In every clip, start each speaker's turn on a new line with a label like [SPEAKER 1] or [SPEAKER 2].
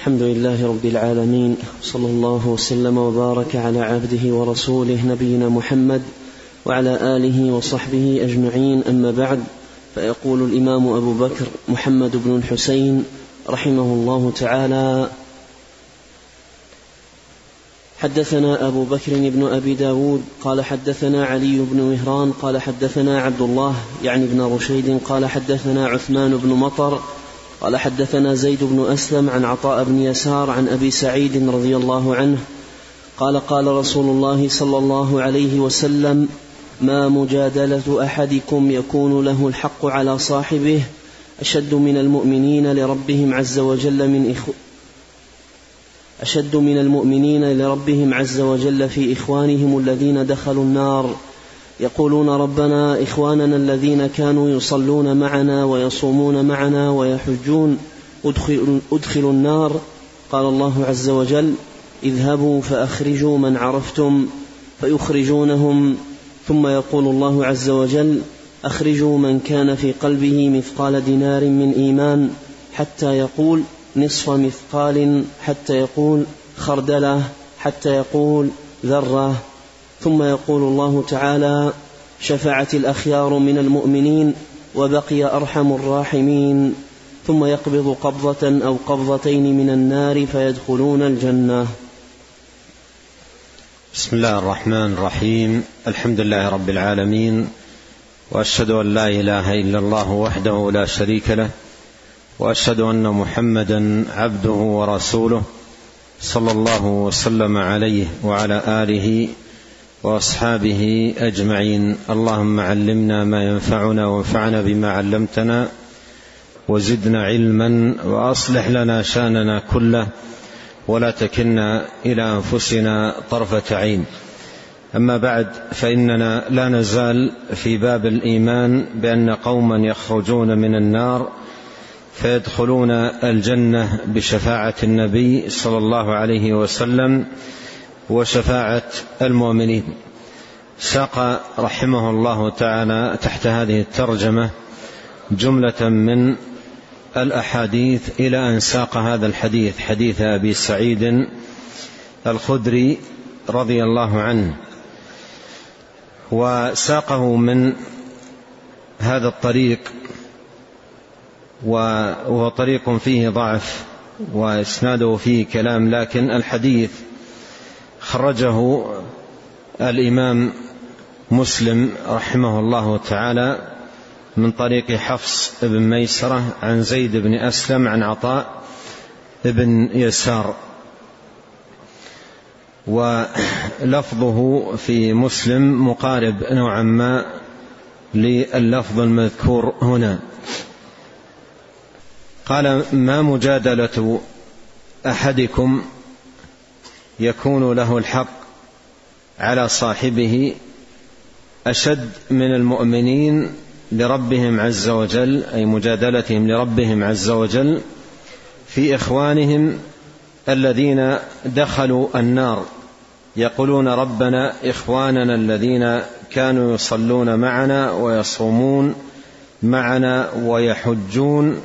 [SPEAKER 1] الحمد لله رب العالمين صلى الله وسلم وبارك على عبده ورسوله نبينا محمد وعلى اله وصحبه اجمعين اما بعد فيقول الامام ابو بكر محمد بن الحسين رحمه الله تعالى حدثنا أبو بكر بن أبي داود قال حدثنا علي بن مهران قال حدثنا عبد الله يعني بن رشيد قال حدثنا عثمان بن مطر قال حدثنا زيد بن أسلم عن عطاء بن يسار عن أبي سعيد رضي الله عنه قال قال رسول الله صلى الله عليه وسلم ما مجادلة أحدكم يكون له الحق على صاحبه أشد من المؤمنين لربهم عز وجل من إخو أشد من المؤمنين لربهم عز وجل في إخوانهم الذين دخلوا النار يقولون ربنا إخواننا الذين كانوا يصلون معنا ويصومون معنا ويحجون ادخلوا, أدخل النار قال الله عز وجل اذهبوا فأخرجوا من عرفتم فيخرجونهم ثم يقول الله عز وجل أخرجوا من كان في قلبه مثقال دينار من إيمان حتى يقول نصف مثقال حتى يقول خردله حتى يقول ذره ثم يقول الله تعالى شفعت الاخيار من المؤمنين وبقي ارحم الراحمين ثم يقبض قبضه او قبضتين من النار فيدخلون الجنه
[SPEAKER 2] بسم الله الرحمن الرحيم الحمد لله رب العالمين واشهد ان لا اله الا الله وحده لا شريك له واشهد ان محمدا عبده ورسوله صلى الله وسلم عليه وعلى اله واصحابه اجمعين اللهم علمنا ما ينفعنا وانفعنا بما علمتنا وزدنا علما واصلح لنا شاننا كله ولا تكلنا الى انفسنا طرفه عين اما بعد فاننا لا نزال في باب الايمان بان قوما يخرجون من النار فيدخلون الجنه بشفاعه النبي صلى الله عليه وسلم وشفاعة المؤمنين ساق رحمه الله تعالى تحت هذه الترجمة جملة من الأحاديث إلى أن ساق هذا الحديث حديث أبي سعيد الخدري رضي الله عنه وساقه من هذا الطريق وهو طريق فيه ضعف واسناده فيه كلام لكن الحديث خرجه الإمام مسلم رحمه الله تعالى من طريق حفص بن ميسرة عن زيد بن أسلم عن عطاء بن يسار ولفظه في مسلم مقارب نوعا ما للفظ المذكور هنا قال ما مجادلة أحدكم يكون له الحق على صاحبه اشد من المؤمنين لربهم عز وجل اي مجادلتهم لربهم عز وجل في اخوانهم الذين دخلوا النار يقولون ربنا اخواننا الذين كانوا يصلون معنا ويصومون معنا ويحجون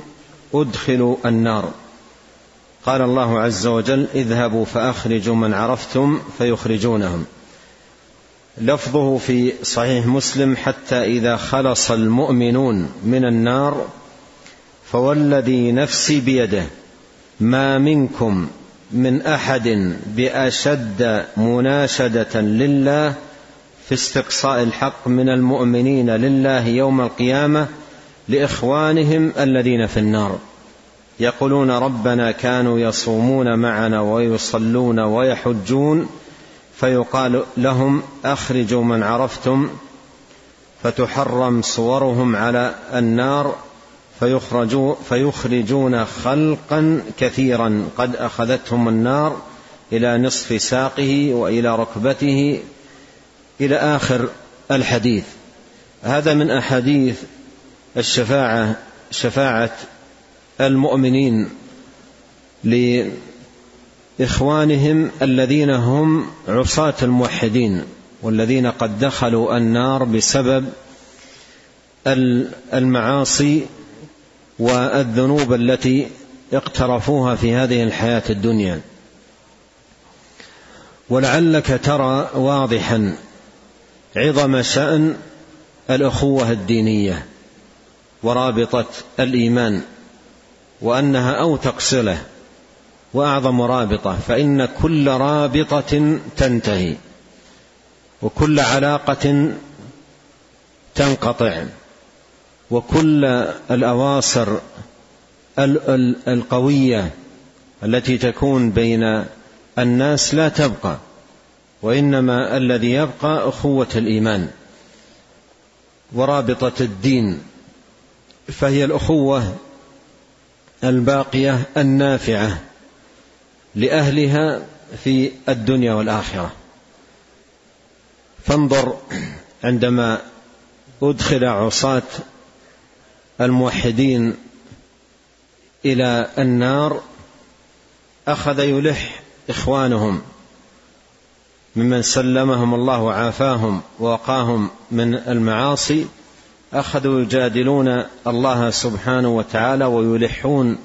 [SPEAKER 2] ادخلوا النار قال الله عز وجل اذهبوا فاخرجوا من عرفتم فيخرجونهم لفظه في صحيح مسلم حتى اذا خلص المؤمنون من النار فوالذي نفسي بيده ما منكم من احد باشد مناشده لله في استقصاء الحق من المؤمنين لله يوم القيامه لاخوانهم الذين في النار يقولون ربنا كانوا يصومون معنا ويصلون ويحجون فيقال لهم اخرجوا من عرفتم فتحرم صورهم على النار فيخرجوا فيخرجون خلقا كثيرا قد اخذتهم النار الى نصف ساقه والى ركبته الى اخر الحديث هذا من احاديث الشفاعه شفاعه المؤمنين لإخوانهم الذين هم عصاة الموحدين والذين قد دخلوا النار بسبب المعاصي والذنوب التي اقترفوها في هذه الحياة الدنيا ولعلك ترى واضحا عظم شأن الأخوة الدينية ورابطة الإيمان وأنها أوثق صلة وأعظم رابطة فإن كل رابطة تنتهي وكل علاقة تنقطع وكل الأواصر القوية التي تكون بين الناس لا تبقى وإنما الذي يبقى أخوة الإيمان ورابطة الدين فهي الأخوة الباقيه النافعه لاهلها في الدنيا والاخره فانظر عندما ادخل عصاه الموحدين الى النار اخذ يلح اخوانهم ممن سلمهم الله وعافاهم ووقاهم من المعاصي اخذوا يجادلون الله سبحانه وتعالى ويلحون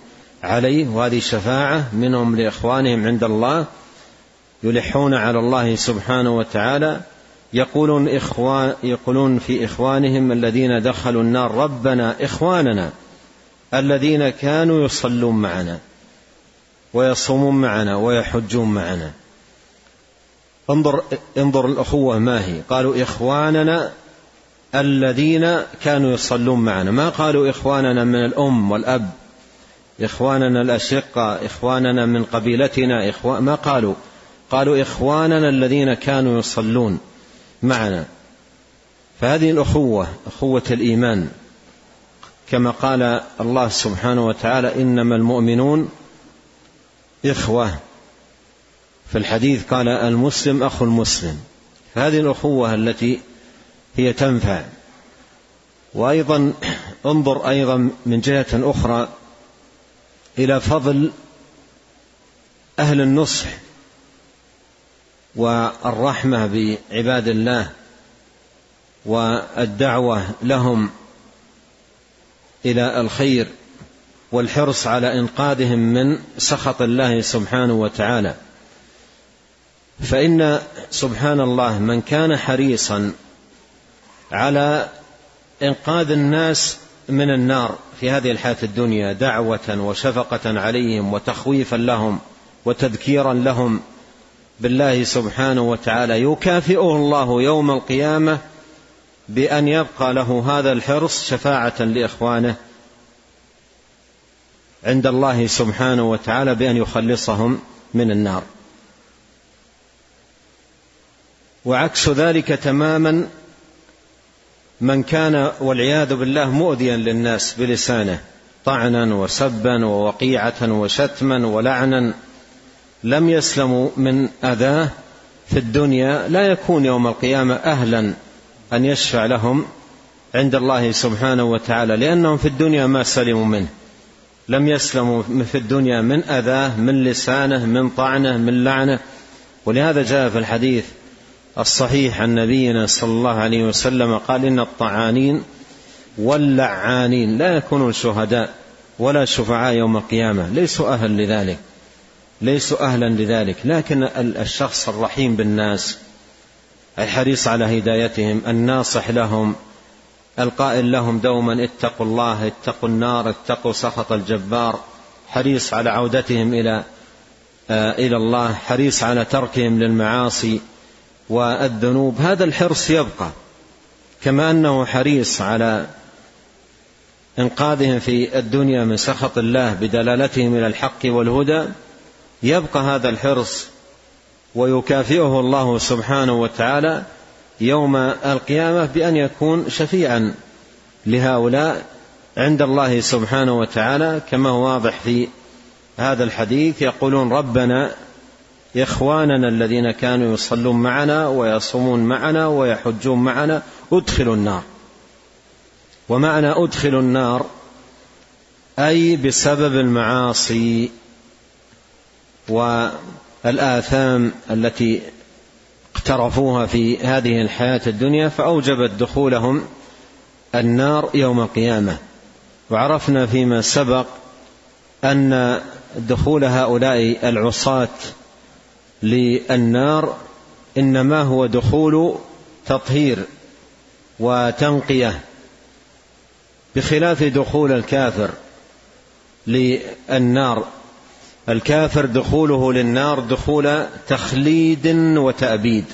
[SPEAKER 2] عليه وهذه شفاعه منهم لاخوانهم عند الله يلحون على الله سبحانه وتعالى يقولون إخوان يقولون في إخوانهم الذين دخلوا النار ربنا إخواننا الذين كانوا يصلون معنا ويصومون معنا ويحجون معنا انظر انظر الأخوة ما هي قالوا إخواننا الذين كانوا يصلون معنا ما قالوا إخواننا من الأم والأب إخواننا الأشقة إخواننا من قبيلتنا إخوان ما قالوا قالوا إخواننا الذين كانوا يصلون معنا فهذه الأخوة أخوة الإيمان كما قال الله سبحانه وتعالى إنما المؤمنون إخوة في الحديث قال المسلم أخو المسلم هذه الأخوة التي هي تنفع وايضا انظر ايضا من جهه اخرى الى فضل اهل النصح والرحمه بعباد الله والدعوه لهم الى الخير والحرص على انقاذهم من سخط الله سبحانه وتعالى فان سبحان الله من كان حريصا على إنقاذ الناس من النار في هذه الحياة الدنيا دعوة وشفقة عليهم وتخويفا لهم وتذكيرا لهم بالله سبحانه وتعالى يكافئه الله يوم القيامة بأن يبقى له هذا الحرص شفاعة لإخوانه عند الله سبحانه وتعالى بأن يخلصهم من النار وعكس ذلك تماما من كان والعياذ بالله مؤذيا للناس بلسانه طعنا وسبا ووقيعه وشتما ولعنا لم يسلموا من اذاه في الدنيا لا يكون يوم القيامه اهلا ان يشفع لهم عند الله سبحانه وتعالى لانهم في الدنيا ما سلموا منه لم يسلموا في الدنيا من اذاه من لسانه من طعنه من لعنه ولهذا جاء في الحديث الصحيح عن نبينا صلى الله عليه وسلم قال إن الطعانين واللعانين لا يكونون شهداء ولا شفعاء يوم القيامة ليسوا أهل لذلك ليسوا أهلا لذلك لكن الشخص الرحيم بالناس الحريص على هدايتهم الناصح لهم القائل لهم دوما اتقوا الله اتقوا النار اتقوا سخط الجبار حريص على عودتهم إلى آه، إلى الله حريص على تركهم للمعاصي والذنوب هذا الحرص يبقى كما انه حريص على انقاذهم في الدنيا من سخط الله بدلالتهم الى الحق والهدى يبقى هذا الحرص ويكافئه الله سبحانه وتعالى يوم القيامه بان يكون شفيعا لهؤلاء عند الله سبحانه وتعالى كما هو واضح في هذا الحديث يقولون ربنا إخواننا الذين كانوا يصلون معنا ويصومون معنا ويحجون معنا ادخلوا النار ومعنى ادخلوا النار أي بسبب المعاصي والآثام التي اقترفوها في هذه الحياة الدنيا فأوجبت دخولهم النار يوم القيامة وعرفنا فيما سبق أن دخول هؤلاء العصاة للنار انما هو دخول تطهير وتنقيه بخلاف دخول الكافر للنار الكافر دخوله للنار دخول تخليد وتأبيد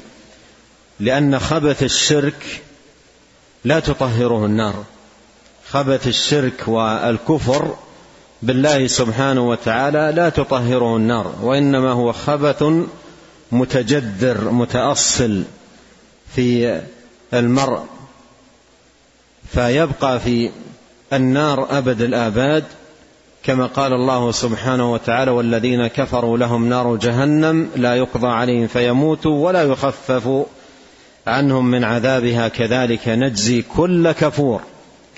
[SPEAKER 2] لأن خبث الشرك لا تطهره النار خبث الشرك والكفر بالله سبحانه وتعالى لا تطهره النار وانما هو خبث متجدر متاصل في المرء فيبقى في النار ابد الاباد كما قال الله سبحانه وتعالى والذين كفروا لهم نار جهنم لا يقضى عليهم فيموتوا ولا يخفف عنهم من عذابها كذلك نجزي كل كفور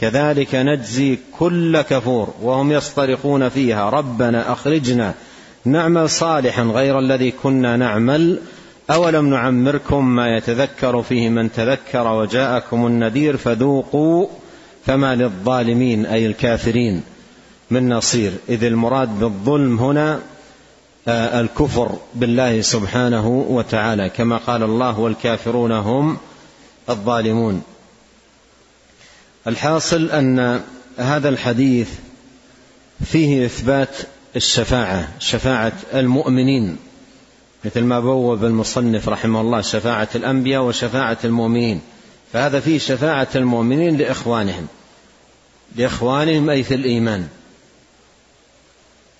[SPEAKER 2] كذلك نجزي كل كفور وهم يصطرخون فيها ربنا اخرجنا نعمل صالحا غير الذي كنا نعمل اولم نعمركم ما يتذكر فيه من تذكر وجاءكم النذير فذوقوا فما للظالمين اي الكافرين من نصير اذ المراد بالظلم هنا آه، الكفر بالله سبحانه وتعالى كما قال الله والكافرون هم الظالمون الحاصل ان هذا الحديث فيه اثبات الشفاعه شفاعه المؤمنين مثل ما بوب المصنف رحمه الله شفاعه الانبياء وشفاعه المؤمنين فهذا فيه شفاعه المؤمنين لاخوانهم لاخوانهم اي في الايمان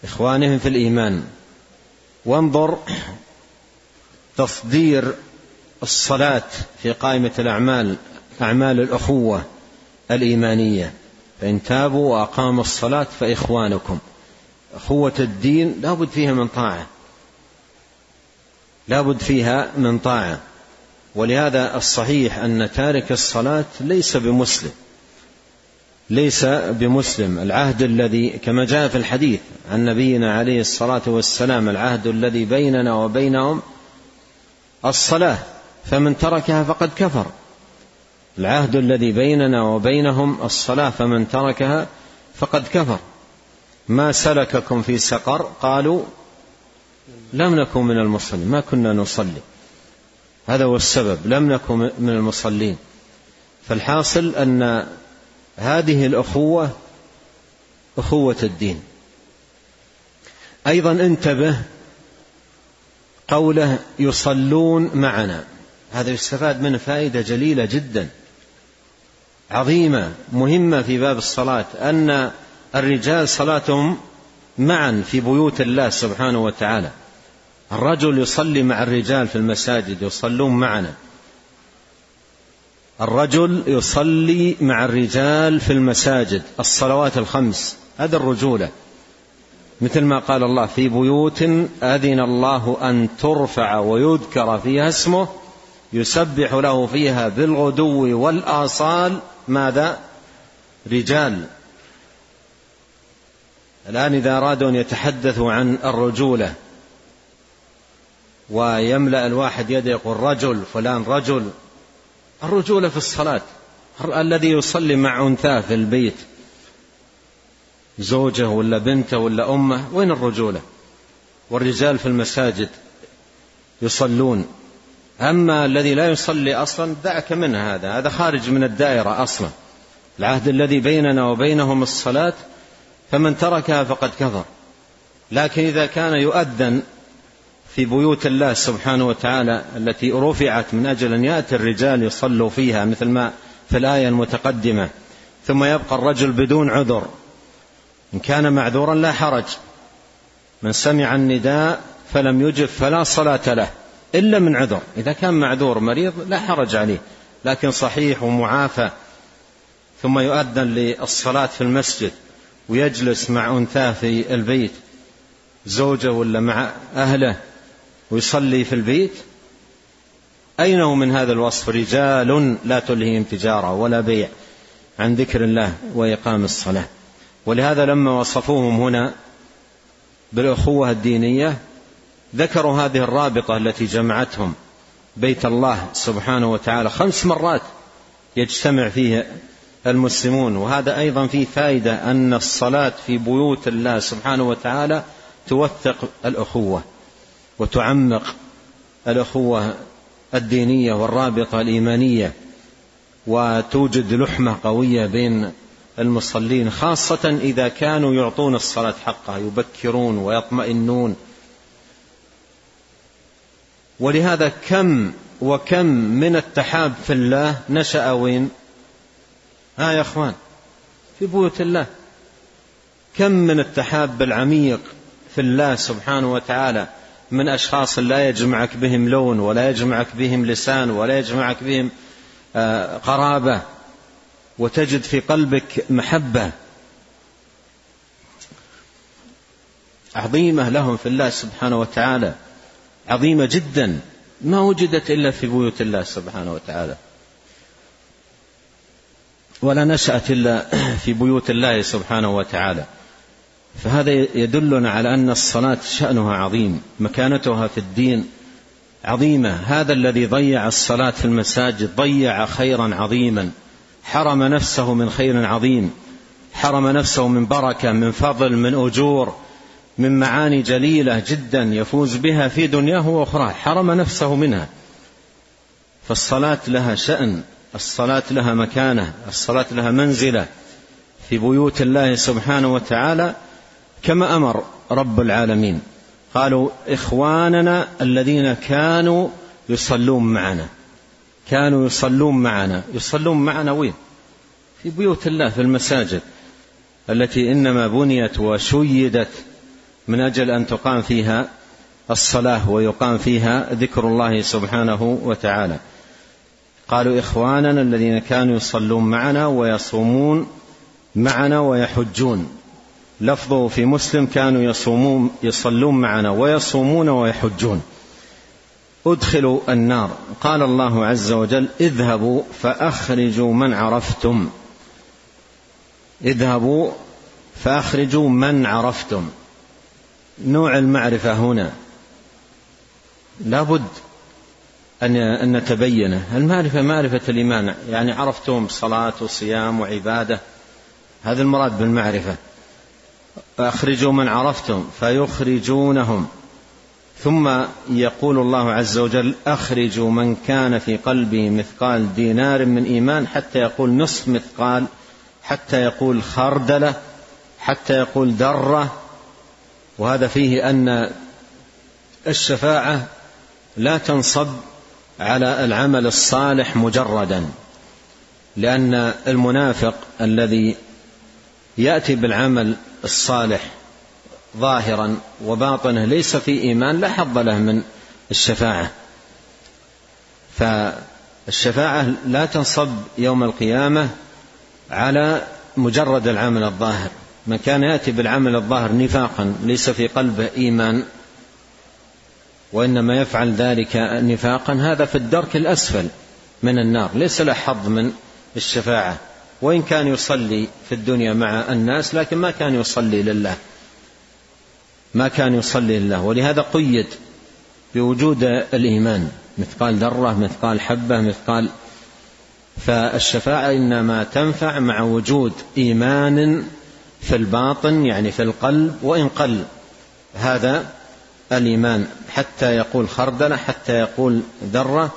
[SPEAKER 2] اخوانهم في الايمان وانظر تصدير الصلاه في قائمه الاعمال اعمال الاخوه الايمانيه فان تابوا واقاموا الصلاه فاخوانكم اخوه الدين لابد فيها من طاعه لابد فيها من طاعه ولهذا الصحيح ان تارك الصلاه ليس بمسلم ليس بمسلم العهد الذي كما جاء في الحديث عن نبينا عليه الصلاه والسلام العهد الذي بيننا وبينهم الصلاه فمن تركها فقد كفر العهد الذي بيننا وبينهم الصلاه فمن تركها فقد كفر ما سلككم في سقر قالوا لم نكن من المصلين ما كنا نصلي هذا هو السبب لم نكن من المصلين فالحاصل ان هذه الاخوه اخوه الدين ايضا انتبه قوله يصلون معنا هذا يستفاد منه فائده جليله جدا عظيمه مهمه في باب الصلاه ان الرجال صلاتهم معا في بيوت الله سبحانه وتعالى الرجل يصلي مع الرجال في المساجد يصلون معنا الرجل يصلي مع الرجال في المساجد الصلوات الخمس هذا الرجوله مثل ما قال الله في بيوت اذن الله ان ترفع ويذكر فيها اسمه يسبح له فيها بالغدو والاصال ماذا رجال الآن إذا أرادوا أن يتحدثوا عن الرجولة ويملأ الواحد يده يقول رجل فلان رجل الرجولة في الصلاة الذي يصلي مع أنثاه في البيت زوجه ولا بنته ولا أمه وين الرجولة والرجال في المساجد يصلون أما الذي لا يصلي أصلا دعك من هذا هذا خارج من الدائرة أصلا العهد الذي بيننا وبينهم الصلاة فمن تركها فقد كفر لكن إذا كان يؤذن في بيوت الله سبحانه وتعالى التي رفعت من أجل أن يأتي الرجال يصلوا فيها مثل ما في الآية المتقدمة ثم يبقى الرجل بدون عذر إن كان معذورا لا حرج من سمع النداء فلم يجب فلا صلاة له إلا من عذر إذا كان معذور مريض لا حرج عليه لكن صحيح ومعافى ثم يؤذن للصلاة في المسجد ويجلس مع أنثاه في البيت زوجه ولا مع أهله ويصلي في البيت أين هو من هذا الوصف رجال لا تلهيهم تجارة ولا بيع عن ذكر الله وإقام الصلاة ولهذا لما وصفوهم هنا بالأخوة الدينية ذكروا هذه الرابطه التي جمعتهم بيت الله سبحانه وتعالى خمس مرات يجتمع فيه المسلمون وهذا ايضا فيه فائده ان الصلاه في بيوت الله سبحانه وتعالى توثق الاخوه وتعمق الاخوه الدينيه والرابطه الايمانيه وتوجد لحمه قويه بين المصلين خاصه اذا كانوا يعطون الصلاه حقها يبكرون ويطمئنون ولهذا كم وكم من التحاب في الله نشأ وين ها يا اخوان في بيوت الله كم من التحاب العميق في الله سبحانه وتعالى من اشخاص لا يجمعك بهم لون ولا يجمعك بهم لسان ولا يجمعك بهم آه، قرابه وتجد في قلبك محبه عظيمه لهم في الله سبحانه وتعالى عظيمة جدا ما وجدت إلا في بيوت الله سبحانه وتعالى ولا نشأت إلا في بيوت الله سبحانه وتعالى فهذا يدلنا على أن الصلاة شأنها عظيم مكانتها في الدين عظيمة هذا الذي ضيع الصلاة في المساجد ضيع خيرا عظيما حرم نفسه من خير عظيم حرم نفسه من بركة من فضل من أجور من معاني جليله جدا يفوز بها في دنياه واخراه حرم نفسه منها فالصلاه لها شان الصلاه لها مكانه الصلاه لها منزله في بيوت الله سبحانه وتعالى كما امر رب العالمين قالوا اخواننا الذين كانوا يصلون معنا كانوا يصلون معنا يصلون معنا وين في بيوت الله في المساجد التي انما بنيت وشيدت من أجل أن تقام فيها الصلاة ويقام فيها ذكر الله سبحانه وتعالى قالوا إخواننا الذين كانوا يصلون معنا ويصومون معنا ويحجون لفظه في مسلم كانوا يصومون يصلون معنا ويصومون ويحجون ادخلوا النار قال الله عز وجل اذهبوا فاخرجوا من عرفتم اذهبوا فاخرجوا من عرفتم نوع المعرفة هنا لا بد أن نتبينه المعرفة معرفة الإيمان يعني عرفتم صلاة وصيام وعبادة هذا المراد بالمعرفة أخرجوا من عرفتم فيخرجونهم ثم يقول الله عز وجل أخرجوا من كان في قلبه مثقال دينار من إيمان حتى يقول نصف مثقال حتى يقول خردلة حتى يقول درة وهذا فيه ان الشفاعه لا تنصب على العمل الصالح مجردا لان المنافق الذي ياتي بالعمل الصالح ظاهرا وباطنه ليس في ايمان لا حظ له من الشفاعه فالشفاعه لا تنصب يوم القيامه على مجرد العمل الظاهر ما كان ياتي بالعمل الظاهر نفاقا ليس في قلبه ايمان وانما يفعل ذلك نفاقا هذا في الدرك الاسفل من النار ليس له حظ من الشفاعه وان كان يصلي في الدنيا مع الناس لكن ما كان يصلي لله ما كان يصلي لله ولهذا قيد بوجود الايمان مثقال ذره مثقال حبه مثقال فالشفاعه انما تنفع مع وجود ايمان في الباطن يعني في القلب وإن قل هذا الإيمان حتى يقول خردلة حتى يقول ذرة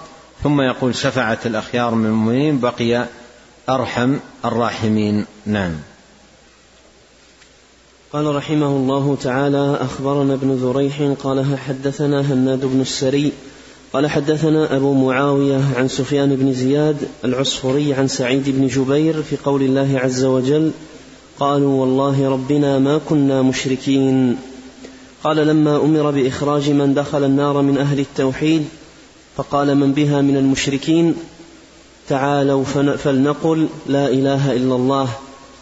[SPEAKER 2] ثم يقول شفعة الأخيار من المؤمنين بقي أرحم الراحمين نعم
[SPEAKER 1] قال رحمه الله تعالى أخبرنا ابن ذريح قال حدثنا هناد بن السري قال حدثنا أبو معاوية عن سفيان بن زياد العصفري عن سعيد بن جبير في قول الله عز وجل قالوا والله ربنا ما كنا مشركين قال لما امر باخراج من دخل النار من اهل التوحيد فقال من بها من المشركين تعالوا فلنقل لا اله الا الله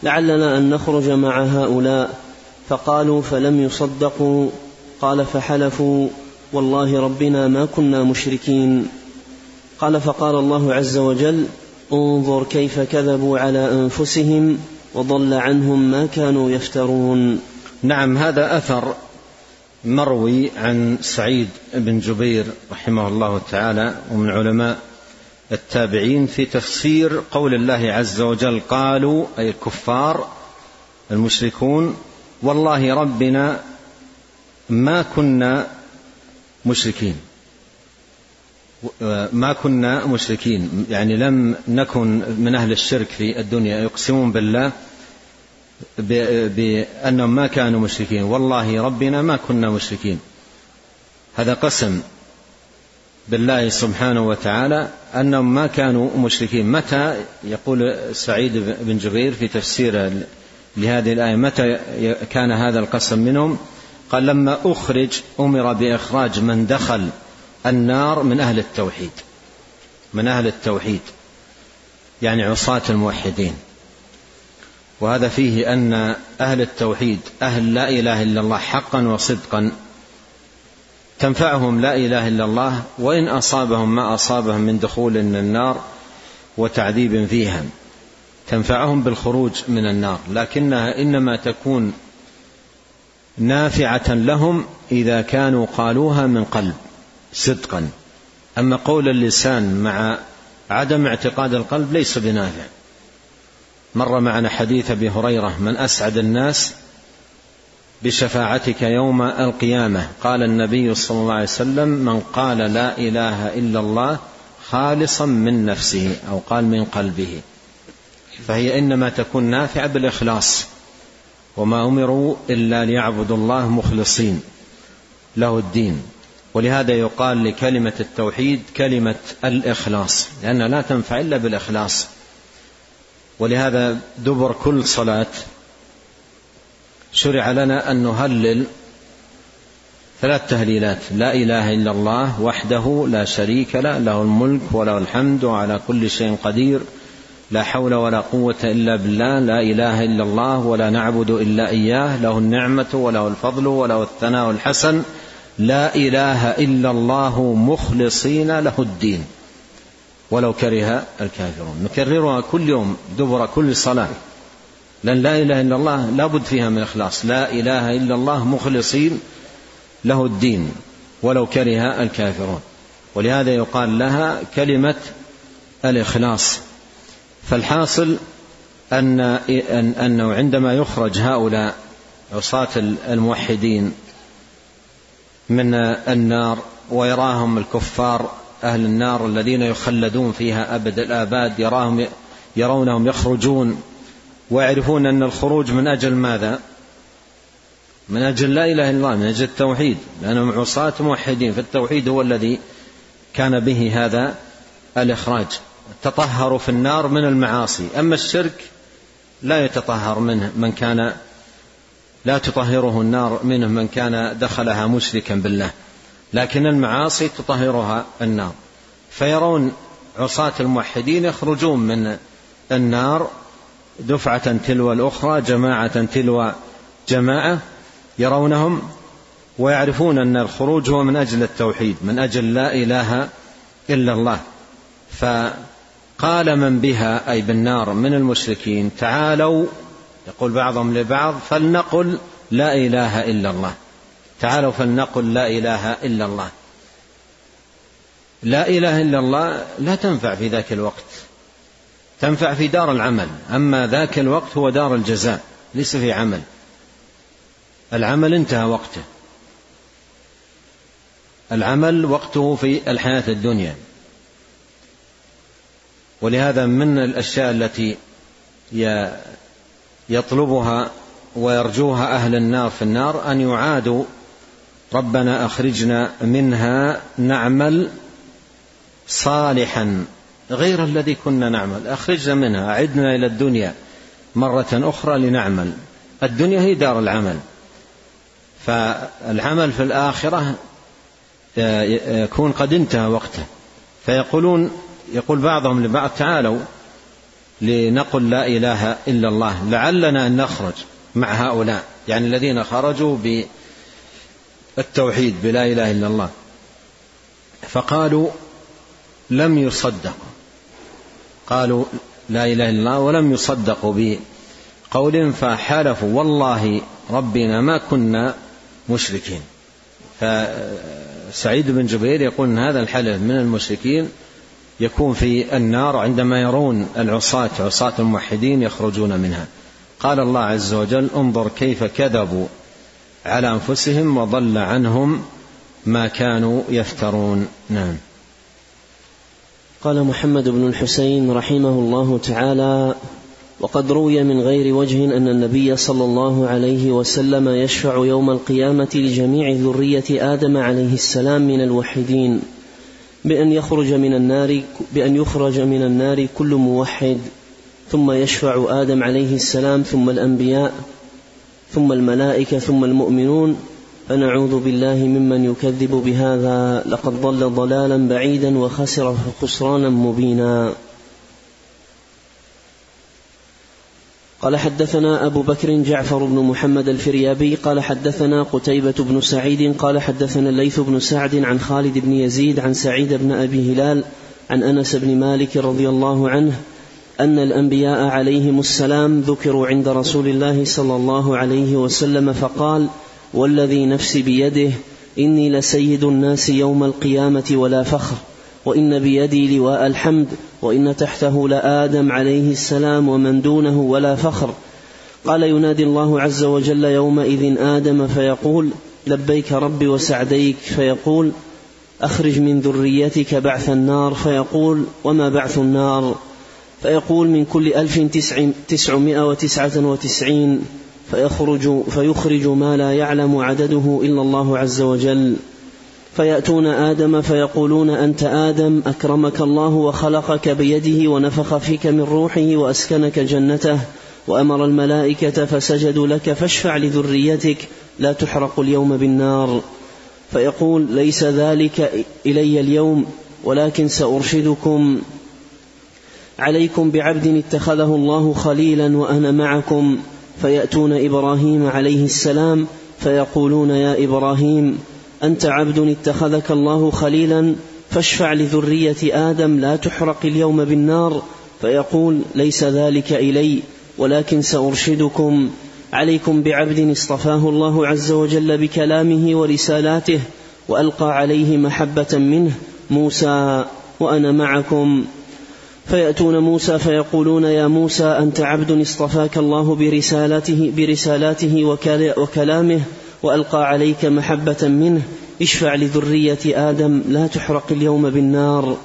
[SPEAKER 1] لعلنا ان نخرج مع هؤلاء فقالوا فلم يصدقوا قال فحلفوا والله ربنا ما كنا مشركين قال فقال الله عز وجل انظر كيف كذبوا على انفسهم وضل عنهم ما كانوا يفترون
[SPEAKER 2] نعم هذا اثر مروي عن سعيد بن جبير رحمه الله تعالى ومن علماء التابعين في تفسير قول الله عز وجل قالوا اي الكفار المشركون والله ربنا ما كنا مشركين ما كنا مشركين يعني لم نكن من أهل الشرك في الدنيا يقسمون بالله بأنهم ما كانوا مشركين والله ربنا ما كنا مشركين هذا قسم بالله سبحانه وتعالى أنهم ما كانوا مشركين متى يقول سعيد بن جبير في تفسير لهذه الآية متى كان هذا القسم منهم قال لما أخرج أمر بإخراج من دخل النار من أهل التوحيد من أهل التوحيد يعني عصاة الموحدين وهذا فيه أن أهل التوحيد أهل لا إله إلا الله حقا وصدقا تنفعهم لا إله إلا الله وإن أصابهم ما أصابهم من دخول النار وتعذيب فيها تنفعهم بالخروج من النار لكنها إنما تكون نافعة لهم إذا كانوا قالوها من قلب صدقا اما قول اللسان مع عدم اعتقاد القلب ليس بنافع مر معنا حديث ابي هريره من اسعد الناس بشفاعتك يوم القيامه قال النبي صلى الله عليه وسلم من قال لا اله الا الله خالصا من نفسه او قال من قلبه فهي انما تكون نافعه بالاخلاص وما امروا الا ليعبدوا الله مخلصين له الدين ولهذا يقال لكلمة التوحيد كلمة الإخلاص لأنها لا تنفع إلا بالإخلاص ولهذا دبر كل صلاة شرع لنا أن نهلل ثلاث تهليلات لا إله إلا الله وحده لا شريك له له الملك وله الحمد وعلى كل شيء قدير لا حول ولا قوة إلا بالله لا إله إلا الله ولا نعبد إلا إياه له النعمة وله الفضل وله الثناء الحسن لا اله الا الله مخلصين له الدين ولو كره الكافرون نكررها كل يوم دبر كل صلاه لان لا اله الا الله لابد فيها من اخلاص لا اله الا الله مخلصين له الدين ولو كره الكافرون ولهذا يقال لها كلمه الاخلاص فالحاصل ان انه عندما يخرج هؤلاء عصاه الموحدين من النار ويراهم الكفار أهل النار الذين يخلدون فيها أبد الآباد يراهم يرونهم يخرجون ويعرفون أن الخروج من أجل ماذا من أجل لا إله إلا الله من أجل التوحيد لأنهم عصاة موحدين فالتوحيد هو الذي كان به هذا الإخراج تطهروا في النار من المعاصي أما الشرك لا يتطهر منه من كان لا تطهره النار منه من كان دخلها مشركا بالله لكن المعاصي تطهرها النار فيرون عصاة الموحدين يخرجون من النار دفعة تلو الأخرى جماعة تلو جماعة يرونهم ويعرفون أن الخروج هو من أجل التوحيد من أجل لا إله إلا الله فقال من بها أي بالنار من المشركين تعالوا يقول بعضهم لبعض فلنقل لا إله إلا الله تعالوا فلنقل لا إله إلا الله لا إله إلا الله لا تنفع في ذاك الوقت تنفع في دار العمل أما ذاك الوقت هو دار الجزاء ليس في عمل العمل انتهى وقته العمل وقته في الحياة الدنيا ولهذا من الأشياء التي يطلبها ويرجوها أهل النار في النار أن يعادوا ربنا أخرجنا منها نعمل صالحا غير الذي كنا نعمل أخرجنا منها عدنا إلى الدنيا مرة أخرى لنعمل الدنيا هي دار العمل فالعمل في الآخرة آه، يكون قد انتهى وقته فيقولون يقول بعضهم لبعض تعالوا لنقل لا إله إلا الله لعلنا أن نخرج مع هؤلاء يعني الذين خرجوا بالتوحيد بلا إله إلا الله فقالوا لم يصدقوا قالوا لا إله إلا الله ولم يصدقوا بقول فحلفوا والله ربنا ما كنا مشركين فسعيد بن جبير يقول إن هذا الحلف من المشركين يكون في النار عندما يرون العصاة عصاة الموحدين يخرجون منها قال الله عز وجل انظر كيف كذبوا على أنفسهم وضل عنهم ما كانوا يفترون نعم
[SPEAKER 1] قال محمد بن الحسين رحمه الله تعالى وقد روي من غير وجه أن النبي صلى الله عليه وسلم يشفع يوم القيامة لجميع ذرية آدم عليه السلام من الوحدين بأن يخرج من النار بأن يخرج من النار كل موحد ثم يشفع آدم عليه السلام ثم الأنبياء ثم الملائكة ثم المؤمنون فنعوذ بالله ممن يكذب بهذا لقد ضل ضلالا بعيدا وخسر خسرانا مبينا قال حدثنا أبو بكر جعفر بن محمد الفريابي قال حدثنا قتيبة بن سعيد قال حدثنا الليث بن سعد عن خالد بن يزيد عن سعيد بن أبي هلال عن أنس بن مالك رضي الله عنه أن الأنبياء عليهم السلام ذكروا عند رسول الله صلى الله عليه وسلم فقال والذي نفسي بيده إني لسيد الناس يوم القيامة ولا فخر وإن بيدي لواء الحمد وإن تحته لآدم عليه السلام ومن دونه ولا فخر قال ينادي الله عز وجل يومئذ آدم فيقول لبيك ربي وسعديك فيقول أخرج من ذريتك بعث النار فيقول وما بعث النار فيقول من كل ألف تسع تسعمائة وتسعة وتسعين فيخرج, فيخرج ما لا يعلم عدده إلا الله عز وجل فيأتون آدم فيقولون أنت آدم أكرمك الله وخلقك بيده ونفخ فيك من روحه وأسكنك جنته وأمر الملائكة فسجدوا لك فاشفع لذريتك لا تحرق اليوم بالنار فيقول ليس ذلك إلي اليوم ولكن سأرشدكم عليكم بعبد اتخذه الله خليلا وأنا معكم فيأتون إبراهيم عليه السلام فيقولون يا إبراهيم أنت عبد اتخذك الله خليلا فاشفع لذرية آدم لا تحرق اليوم بالنار فيقول ليس ذلك إلي ولكن سأرشدكم عليكم بعبد اصطفاه الله عز وجل بكلامه ورسالاته وألقى عليه محبة منه موسى وأنا معكم فيأتون موسى فيقولون يا موسى أنت عبد اصطفاك الله برسالته برسالاته وكلامه والقى عليك محبه منه اشفع لذريه ادم لا تحرق اليوم بالنار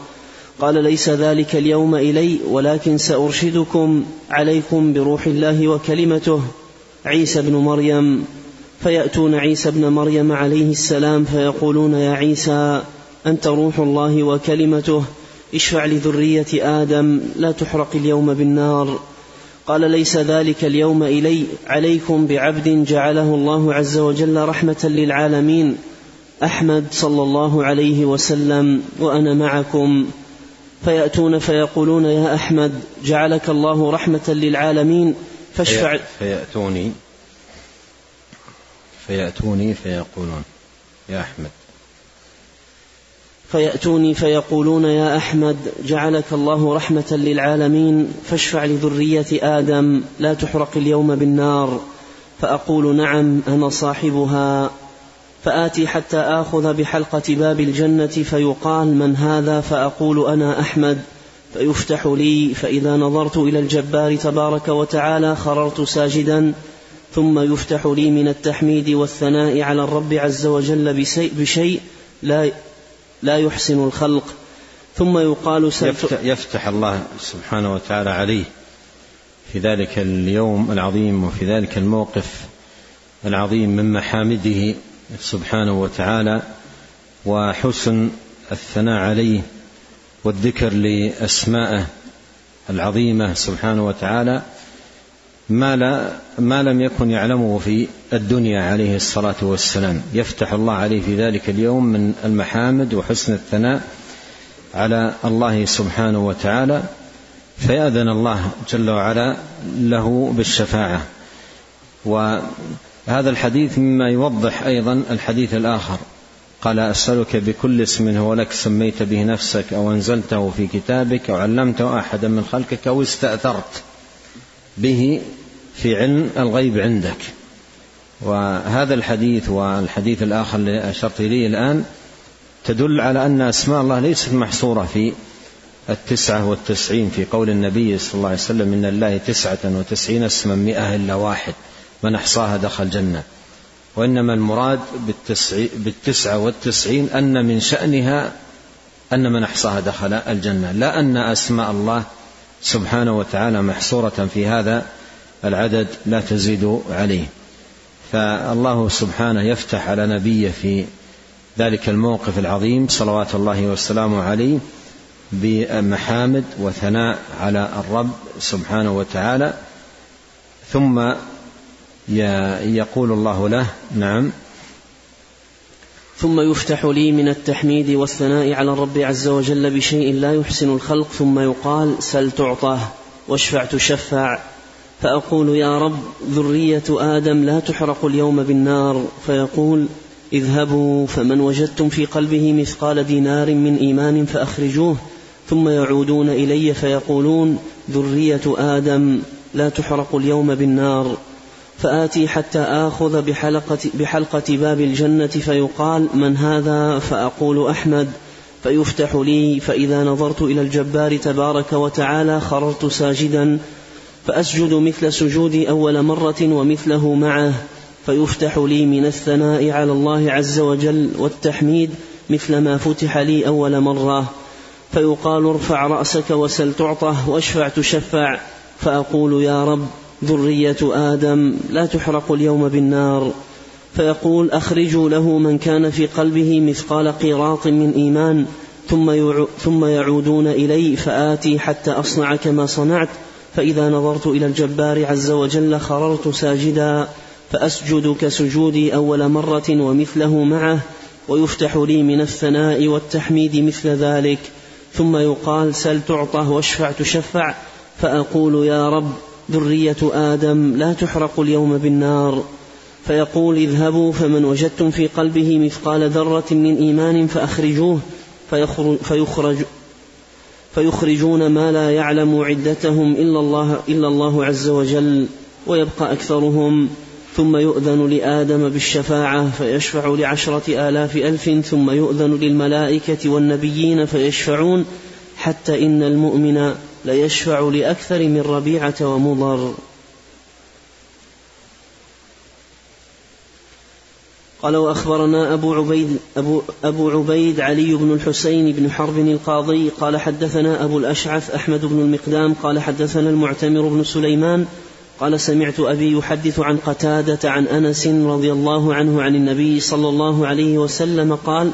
[SPEAKER 1] قال ليس ذلك اليوم الي ولكن سارشدكم عليكم بروح الله وكلمته عيسى بن مريم فياتون عيسى بن مريم عليه السلام فيقولون يا عيسى انت روح الله وكلمته اشفع لذريه ادم لا تحرق اليوم بالنار قال ليس ذلك اليوم الي عليكم بعبد جعله الله عز وجل رحمه للعالمين احمد صلى الله عليه وسلم وانا معكم فياتون فيقولون يا احمد جعلك الله رحمه للعالمين فاشفع فياتوني فياتوني فيقولون يا احمد فيأتوني فيقولون يا أحمد جعلك الله رحمة للعالمين فاشفع لذرية آدم لا تحرق اليوم بالنار فأقول نعم أنا صاحبها فآتي حتى آخذ بحلقة باب الجنة فيقال من هذا فأقول أنا أحمد فيفتح لي فإذا نظرت إلى الجبار تبارك وتعالى خررت ساجدا ثم يفتح لي من التحميد والثناء على الرب عز وجل بشيء لا لا يحسن الخلق ثم يقال
[SPEAKER 2] يفتح, يفتح الله سبحانه وتعالى عليه في ذلك اليوم العظيم وفي ذلك الموقف العظيم من محامده سبحانه وتعالى وحسن الثناء عليه والذكر لاسمائه العظيمه سبحانه وتعالى ما, لا ما لم يكن يعلمه في الدنيا عليه الصلاة والسلام يفتح الله عليه في ذلك اليوم من المحامد وحسن الثناء على الله سبحانه وتعالى فيأذن الله جل وعلا له بالشفاعة وهذا الحديث مما يوضح أيضا الحديث الآخر قال أسألك بكل اسم هو لك سميت به نفسك أو أنزلته في كتابك أو علمته أحدا من خلقك أو استأثرت به في علم الغيب عندك وهذا الحديث والحديث الآخر اللي أشرت إليه الآن تدل على أن أسماء الله ليست محصورة في التسعة والتسعين في قول النبي صلى الله عليه وسلم إن الله تسعة وتسعين اسما مئة إلا واحد من أحصاها دخل الجنة وإنما المراد بالتسعة والتسعين أن من شأنها أن من أحصاها دخل الجنة لا أن أسماء الله سبحانه وتعالى محصورة في هذا العدد لا تزيد عليه فالله سبحانه يفتح على نبيه في ذلك الموقف العظيم صلوات الله والسلام عليه بمحامد وثناء على الرب سبحانه وتعالى ثم يقول الله له نعم
[SPEAKER 1] ثم يفتح لي من التحميد والثناء على الرب عز وجل بشيء لا يحسن الخلق ثم يقال سل تعطاه واشفع تشفع فأقول يا رب ذرية آدم لا تحرق اليوم بالنار فيقول اذهبوا فمن وجدتم في قلبه مثقال دينار من إيمان فأخرجوه ثم يعودون إلي فيقولون ذرية آدم لا تحرق اليوم بالنار فآتي حتى آخذ بحلقة, بحلقة باب الجنة فيقال من هذا فأقول أحمد فيفتح لي فإذا نظرت إلى الجبار تبارك وتعالى خررت ساجدا فأسجد مثل سجودي أول مرة ومثله معه فيفتح لي من الثناء على الله عز وجل والتحميد مثل ما فتح لي أول مرة فيقال ارفع رأسك وسل تعطه واشفع تشفع فأقول يا رب ذرية آدم لا تحرق اليوم بالنار فيقول أخرجوا له من كان في قلبه مثقال قيراط من إيمان ثم, ثم يعودون إلي فآتي حتى أصنع كما صنعت فإذا نظرت إلى الجبار عز وجل خررت ساجدا فأسجد كسجودي أول مرة ومثله معه ويفتح لي من الثناء والتحميد مثل ذلك ثم يقال سل تعطه واشفع تشفع فأقول يا رب ذرية آدم لا تحرق اليوم بالنار فيقول اذهبوا فمن وجدتم في قلبه مثقال ذرة من إيمان فأخرجوه فيخرج, فيخرج فيخرجون ما لا يعلم عدتهم إلا الله, إلا الله عز وجل ويبقى أكثرهم ثم يؤذن لآدم بالشفاعة فيشفع لعشرة آلاف ألف ثم يؤذن للملائكة والنبيين فيشفعون حتى إن المؤمن ليشفع لأكثر من ربيعة ومضر قال وأخبرنا أبو عبيد, أبو, أبو عبيد علي بن الحسين بن حرب القاضي قال حدثنا أبو الأشعث أحمد بن المقدام قال حدثنا المعتمر بن سليمان قال سمعت أبي يحدث عن قتادة عن أنس رضي الله عنه عن النبي صلى الله عليه وسلم قال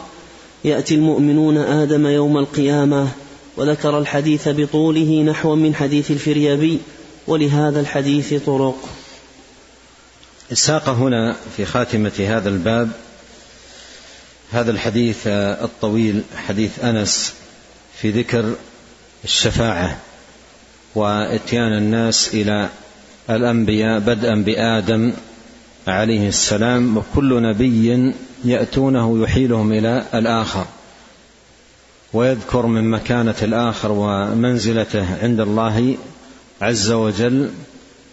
[SPEAKER 1] يأتي المؤمنون آدم يوم القيامة وذكر الحديث بطوله نحو من حديث الفريابي ولهذا الحديث طرق
[SPEAKER 2] ساق هنا في خاتمة هذا الباب هذا الحديث آه، الطويل حديث أنس في ذكر الشفاعة وإتيان الناس إلى الأنبياء بدءا بآدم عليه السلام وكل نبي يأتونه يحيلهم إلى الآخر ويذكر من مكانة الآخر ومنزلته عند الله عز وجل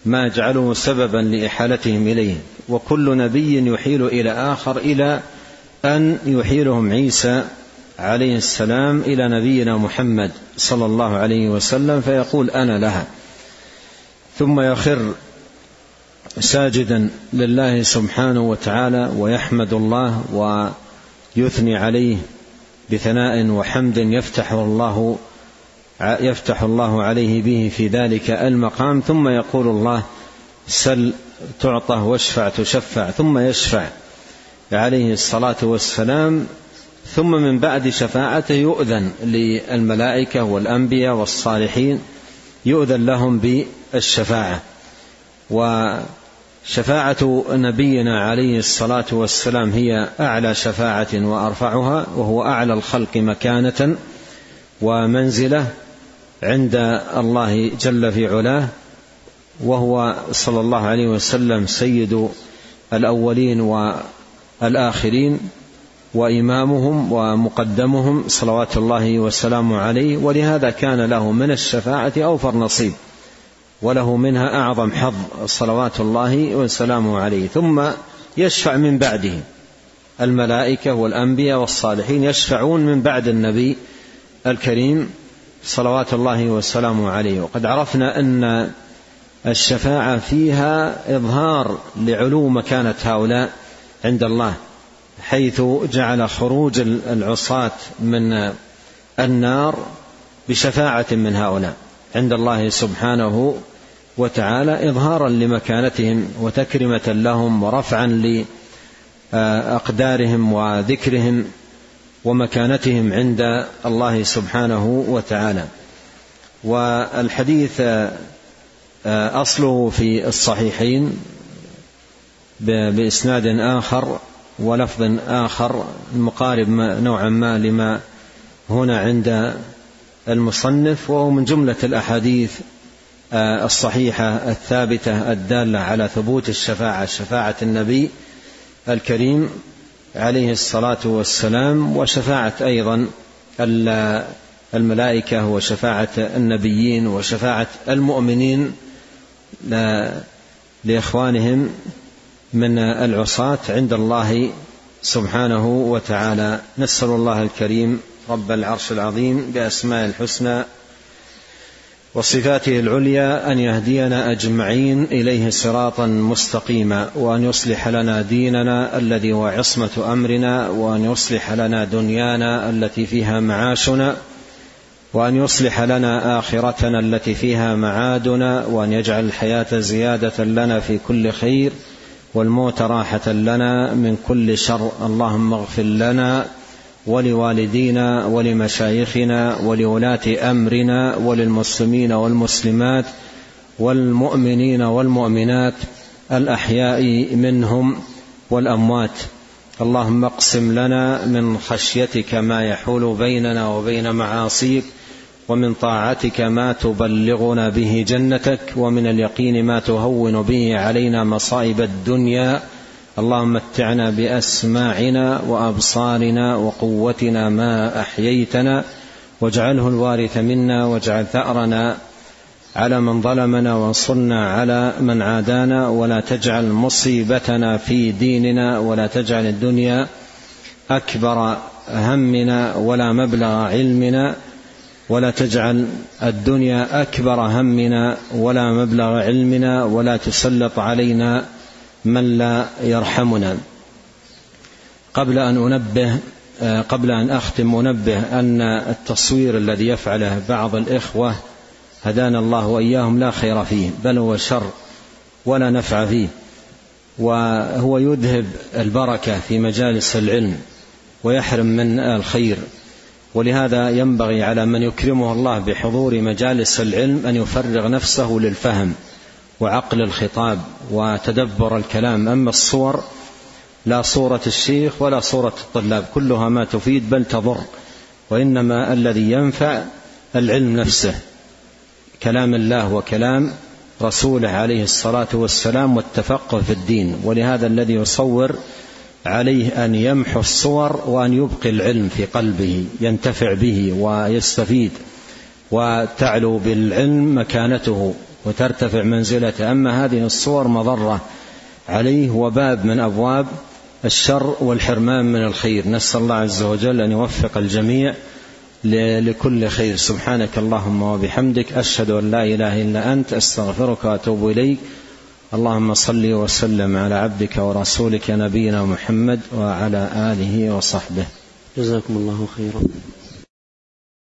[SPEAKER 2] ما يجعله سببا لإحالتهم إليه وكل نبي يحيل إلى آخر إلى أن يحيلهم عيسى عليه السلام إلى نبينا محمد صلى الله عليه وسلم فيقول أنا لها ثم يخر ساجدا لله سبحانه وتعالى ويحمد الله ويثني عليه بثناء وحمد يفتح الله يفتح الله عليه به في ذلك المقام ثم يقول الله سل تعطى واشفع تشفع ثم يشفع عليه الصلاه والسلام ثم من بعد شفاعته يؤذن للملائكه والانبياء والصالحين يؤذن لهم بالشفاعه و شفاعة نبينا عليه الصلاة والسلام هي أعلى شفاعة وأرفعها وهو أعلى الخلق مكانة ومنزلة عند الله جل في علاه وهو صلى الله عليه وسلم سيد الأولين والآخرين وإمامهم ومقدمهم صلوات الله وسلامه عليه ولهذا كان له من الشفاعة أوفر نصيب وله منها أعظم حظ صلوات الله وسلامه عليه ثم يشفع من بعده الملائكة والأنبياء والصالحين يشفعون من بعد النبي الكريم صلوات الله وسلامه عليه وقد عرفنا أن الشفاعة فيها إظهار لعلو مكانة هؤلاء عند الله حيث جعل خروج العصاة من النار بشفاعة من هؤلاء عند الله سبحانه وتعالى إظهارا لمكانتهم وتكرمة لهم ورفعا لأقدارهم وذكرهم ومكانتهم عند الله سبحانه وتعالى والحديث أصله في الصحيحين بإسناد آخر ولفظ آخر مقارب نوعا ما لما هنا عند المصنف وهو من جملة الأحاديث آه، الصحيحه الثابته الداله على ثبوت الشفاعه شفاعه النبي الكريم عليه الصلاه والسلام وشفاعه ايضا الملائكه وشفاعه النبيين وشفاعه المؤمنين لاخوانهم من العصاه عند الله سبحانه وتعالى نسال الله الكريم رب العرش العظيم باسماء الحسنى وصفاته العليا ان يهدينا اجمعين اليه صراطا مستقيما وان يصلح لنا ديننا الذي هو عصمه امرنا وان يصلح لنا دنيانا التي فيها معاشنا وان يصلح لنا اخرتنا التي فيها معادنا وان يجعل الحياه زياده لنا في كل خير والموت راحه لنا من كل شر اللهم اغفر لنا ولوالدينا ولمشايخنا ولولاة أمرنا وللمسلمين والمسلمات والمؤمنين والمؤمنات الأحياء منهم والأموات اللهم اقسم لنا من خشيتك ما يحول بيننا وبين معاصيك ومن طاعتك ما تبلغنا به جنتك ومن اليقين ما تهون به علينا مصائب الدنيا اللهم متعنا باسماعنا وابصارنا وقوتنا ما احييتنا واجعله الوارث منا واجعل ثارنا على من ظلمنا وانصرنا على من عادانا ولا تجعل مصيبتنا في ديننا ولا تجعل الدنيا اكبر همنا ولا مبلغ علمنا ولا تجعل الدنيا اكبر همنا ولا مبلغ علمنا ولا تسلط علينا من لا يرحمنا قبل أن أنبه آه، قبل أن أختم أنبه أن التصوير الذي يفعله بعض الإخوة هدانا الله وإياهم لا خير فيه بل هو شر ولا نفع فيه وهو يذهب البركة في مجالس العلم ويحرم من الخير ولهذا ينبغي على من يكرمه الله بحضور مجالس العلم أن يفرغ نفسه للفهم وعقل الخطاب وتدبر الكلام اما الصور لا صوره الشيخ ولا صوره الطلاب كلها ما تفيد بل تضر وانما الذي ينفع العلم نفسه كلام الله وكلام رسوله عليه الصلاه والسلام والتفقه في الدين ولهذا الذي يصور عليه ان يمحو الصور وان يبقي العلم في قلبه ينتفع به ويستفيد وتعلو بالعلم مكانته وترتفع منزلته أما هذه الصور مضرة عليه وباب من أبواب الشر والحرمان من الخير نسأل الله عز وجل أن يوفق الجميع لكل خير سبحانك اللهم وبحمدك أشهد أن لا إله إلا أنت أستغفرك وأتوب إليك اللهم صل وسلم على عبدك ورسولك نبينا محمد وعلى آله وصحبه
[SPEAKER 1] جزاكم الله خيرا